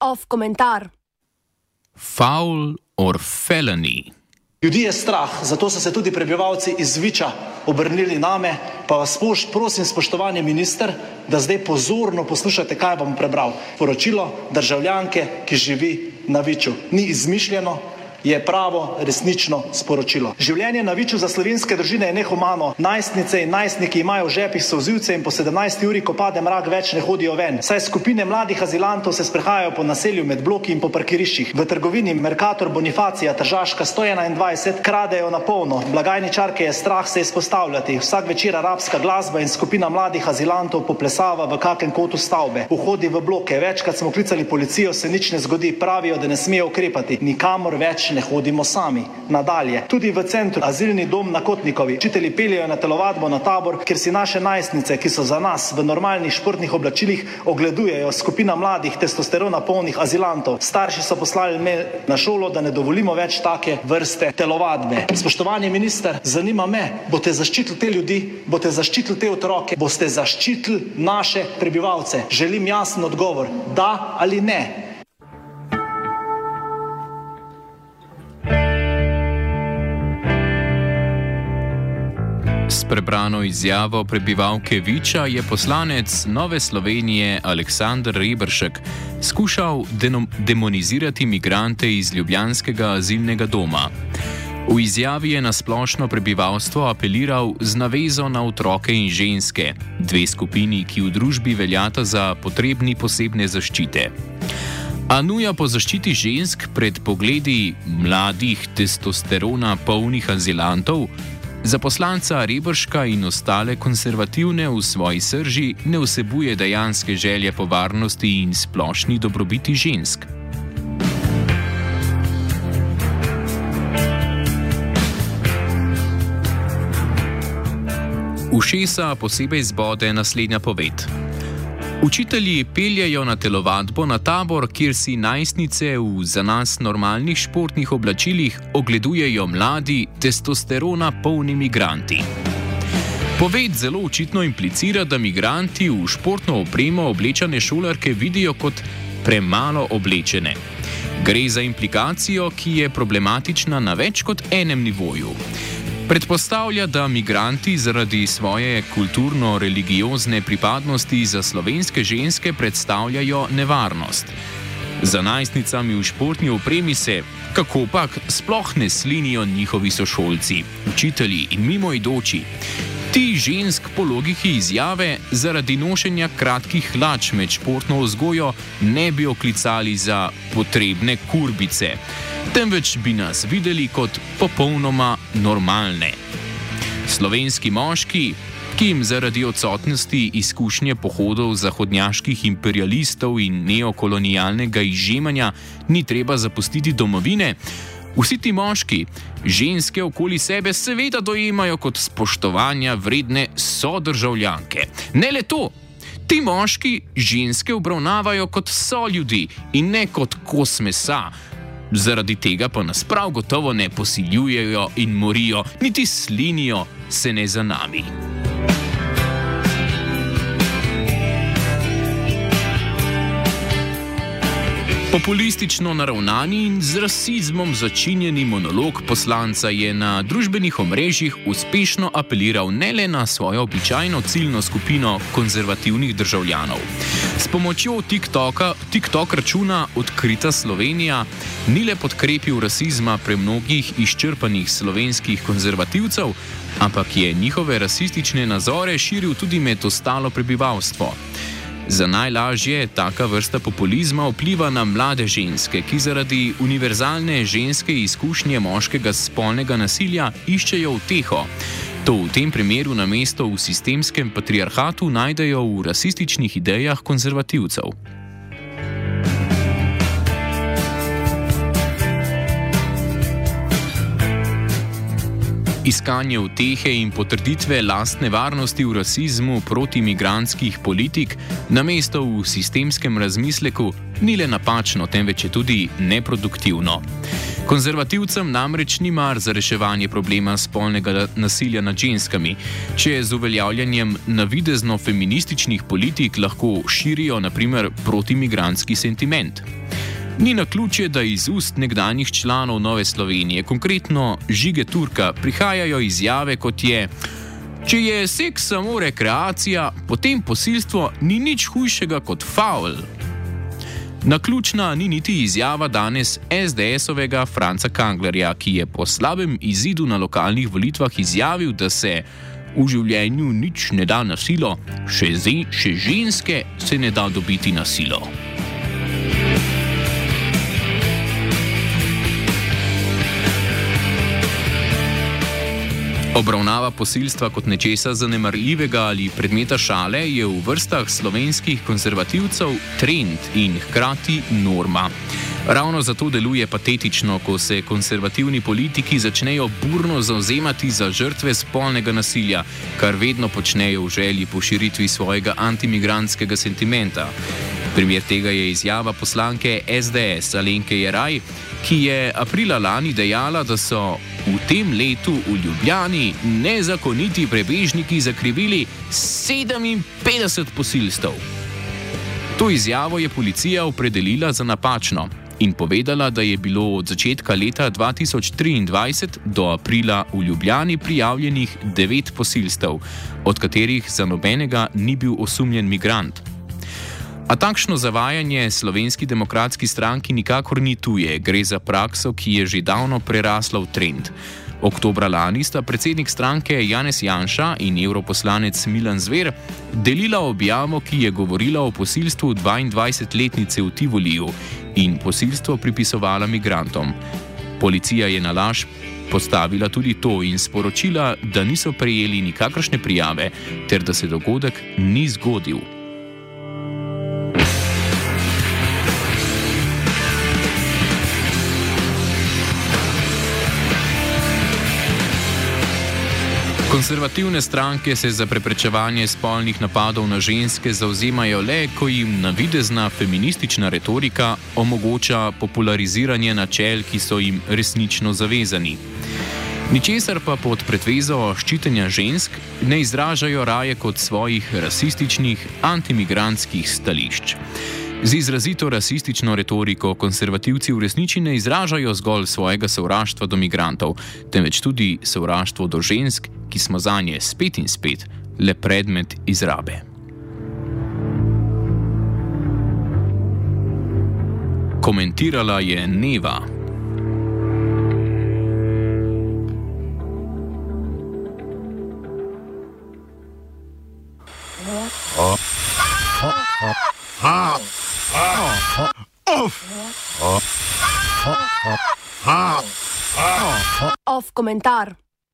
Off komentar. Foul or felony. Ljudi je strah, zato so se tudi prebivalci iz Viča obrnili name, pa vas spoš, prosim, spoštovani minister, da zdaj pozorno poslušate, kaj bom prebral. Poročilo državljanke, ki živi na Viču. Ni izmišljeno, je pravo, resnično sporočilo. Življenje na Viču za slovenske družine je nehumano. Najstnice in najstniki imajo v žepih sozivce in po 17 uri, ko pade mrak, več ne hodijo ven. Saj skupine mladih azilantov se sprehajajo po naselju med bloki in po parkiriščih. V trgovini Mercator Bonifacija Tržaška 121 kradejo na polno. Blagajničarke je strah se izpostavljati. Vsak večer arabska glasba in skupina mladih azilantov poplesava v kakem kotu stavbe. Vhodi v bloke. Večkrat smo klicali policijo, se nič ne zgodi. Pravijo, da ne smejo ukrepati. Nikamor več ne hodimo sami. Nadalje, tudi v centru, azilni dom na Kotnikovi, učitelji peljejo na telovadbo na tabor, kjer si naše najstnice, ki so za nas v normalnih športnih oblačilih, ogledujejo skupina mladih testosterona polnih azilantov. Starši so poslali me na šolo, da ne dovolimo več take vrste telovadbe. Spoštovani minister, zanima me, boste zaščitili te ljudi, boste zaščitili te otroke, boste zaščitili naše prebivalce. Želim jasen odgovor, da ali ne. S prebrano izjavo prebivalke Viča je poslanec Nove Slovenije Aleksandr Rebršek skušal demonizirati migrante iz Ljubljanskega azilnega doma. V izjavi je na splošno prebivalstvo apeliral z navezo na otroke in ženske, dve skupini, ki v družbi veljata za potrebni posebne zaščite. A nuja po zaščiti žensk pred pogledi mladih testosterona polnih azilantov Za poslanca Rebrška in ostale konservativne v svoji srži ne vsebuje dejanske želje po varnosti in splošni dobrobiti žensk. Ušesa posebej zbode naslednja poved. Učitelji peljajo na telovadbo na tabor, kjer si najstnice v za nas normalnih športnih oblačilih ogledujejo mladi, testosterona polni migranti. Poved zelo očitno implicira, da migranti v športno opremo oblečene šolarke vidijo kot premalo oblečene. Gre za implikacijo, ki je problematična na več kot enem nivoju. Predpostavlja, da migranti zaradi svoje kulturno-religiozne pripadnosti za slovenske ženske predstavljajo nevarnost. Za najstnicami v športni opremi se, kako pak, sploh ne slinijo njihovi sošolci, učitelji in mimoidoči. Ti žensk po logiki izjave zaradi nošenja kratkih hlač med športno vzgojo ne bi oklicali za potrebne kurbice temveč bi nas videli kot popolnoma normalne. Slovenski moški, ki jim zaradi odsotnosti izkušnje pohodov zahodnjaških imperialistov in neokolonialnega izžemanja ni treba zapustiti domovine, vsi ti moški ženske okoli sebe seveda dojemajo kot spoštovanja vredne sodržavljanke. Ne le to. Ti moški ženske obravnavajo kot so ljudi in ne kot kos mesa, zaradi tega pa nas prav gotovo ne posiljujejo in morijo, niti slinijo se ne za nami. Populistično naravnani in z rasizmom začinjeni monolog poslanca je na družbenih omrežjih uspešno apeliral ne le na svojo običajno ciljno skupino konzervativnih državljanov. S pomočjo TikToka, TikTok računa Odkrita Slovenija ni le podkrepil rasizma pre mnogih izčrpanih slovenskih konzervativcev, ampak je njihove rasistične nazore širil tudi med ostalo prebivalstvo. Za najlažje taka vrsta populizma vpliva na mlade ženske, ki zaradi univerzalne ženske izkušnje moškega spolnega nasilja iščejo uteho. To v tem primeru na mesto v sistemskem patriarhatu najdejo v rasističnih idejah konzervativcev. Iskanje utehe in potrditve lastne varnosti v rasizmu proti imigranskih politik, namesto v sistemskem razmisleku, ni le napačno, temveč je tudi neproduktivno. Konzervativcem namreč ni mar za reševanje problema spolnega nasilja nad ženskami, če z uveljavljanjem navidezno feminističnih politik lahko širijo naprimer protimigranski sentiment. Ni na ključje, da iz ust nekdanjih članov Nove Slovenije, konkretno Žige Turka, prihajajo izjave kot je: Če je seks samo rekreacija, potem posilstvo ni nič hujšega kot faul. Naključna ni niti izjava danes SDS-ovega Franca Kanglerja, ki je po slabem izidu na lokalnih volitvah izjavil, da se v življenju nič ne da na silo, še, še ženske se ne da dobiti na silo. Obravnava posilstva kot nečesa zanemarljivega ali predmeta šale je v vrstah slovenskih konzervativcev trend in hkrati norma. Ravno zato deluje patetično, ko se konzervativni politiki začnejo burno zauzemati za žrtve spolnega nasilja, kar vedno počnejo v želji po širitvi svojega antimigranskega sentimenta. Primer tega je izjava poslanke SDS Alenke Jeraj, ki je aprila lani dejala, da so v tem letu v Ljubljani nezakoniti prebežniki zakrivili 57 posilstv. To izjavo je policija opredelila za napačno in povedala, da je bilo od začetka leta 2023 do aprila v Ljubljani prijavljenih 9 posilstv, od katerih za nobenega ni bil osumljen migrant. A takšno zavajanje slovenski demokratski stranki nikakor ni tuje, gre za prakso, ki je že davno prerasla v trend. Oktobra lani sta predsednik stranke Janez Janša in europoslanec Milan Zver delila objavo, ki je govorila o posilstvu 22-letnice v Tivoliju in posilstvo pripisovala migrantom. Policija je na laž postavila tudi to in sporočila, da niso prejeli nikakršne prijave ter da se dogodek ni zgodil. Konservativne stranke se za preprečevanje spolnih napadov na ženske zauzemajo le, ko jim navidezna feministična retorika omogoča populariziranje načel, ki so jim resnično zavezani. Ničesar pa pod pretvezo ščitenja žensk ne izražajo raje kot svojih rasističnih, antimigranskih stališč. Z izrazito rasistično retoriko konzervativci v resnici ne izražajo zgolj svojega sovraštva do migrantov, temveč tudi sovraštvo do žensk, ki smo za nje spet in spet le predmet izrabe. Komentirala je Neva. Off komentar.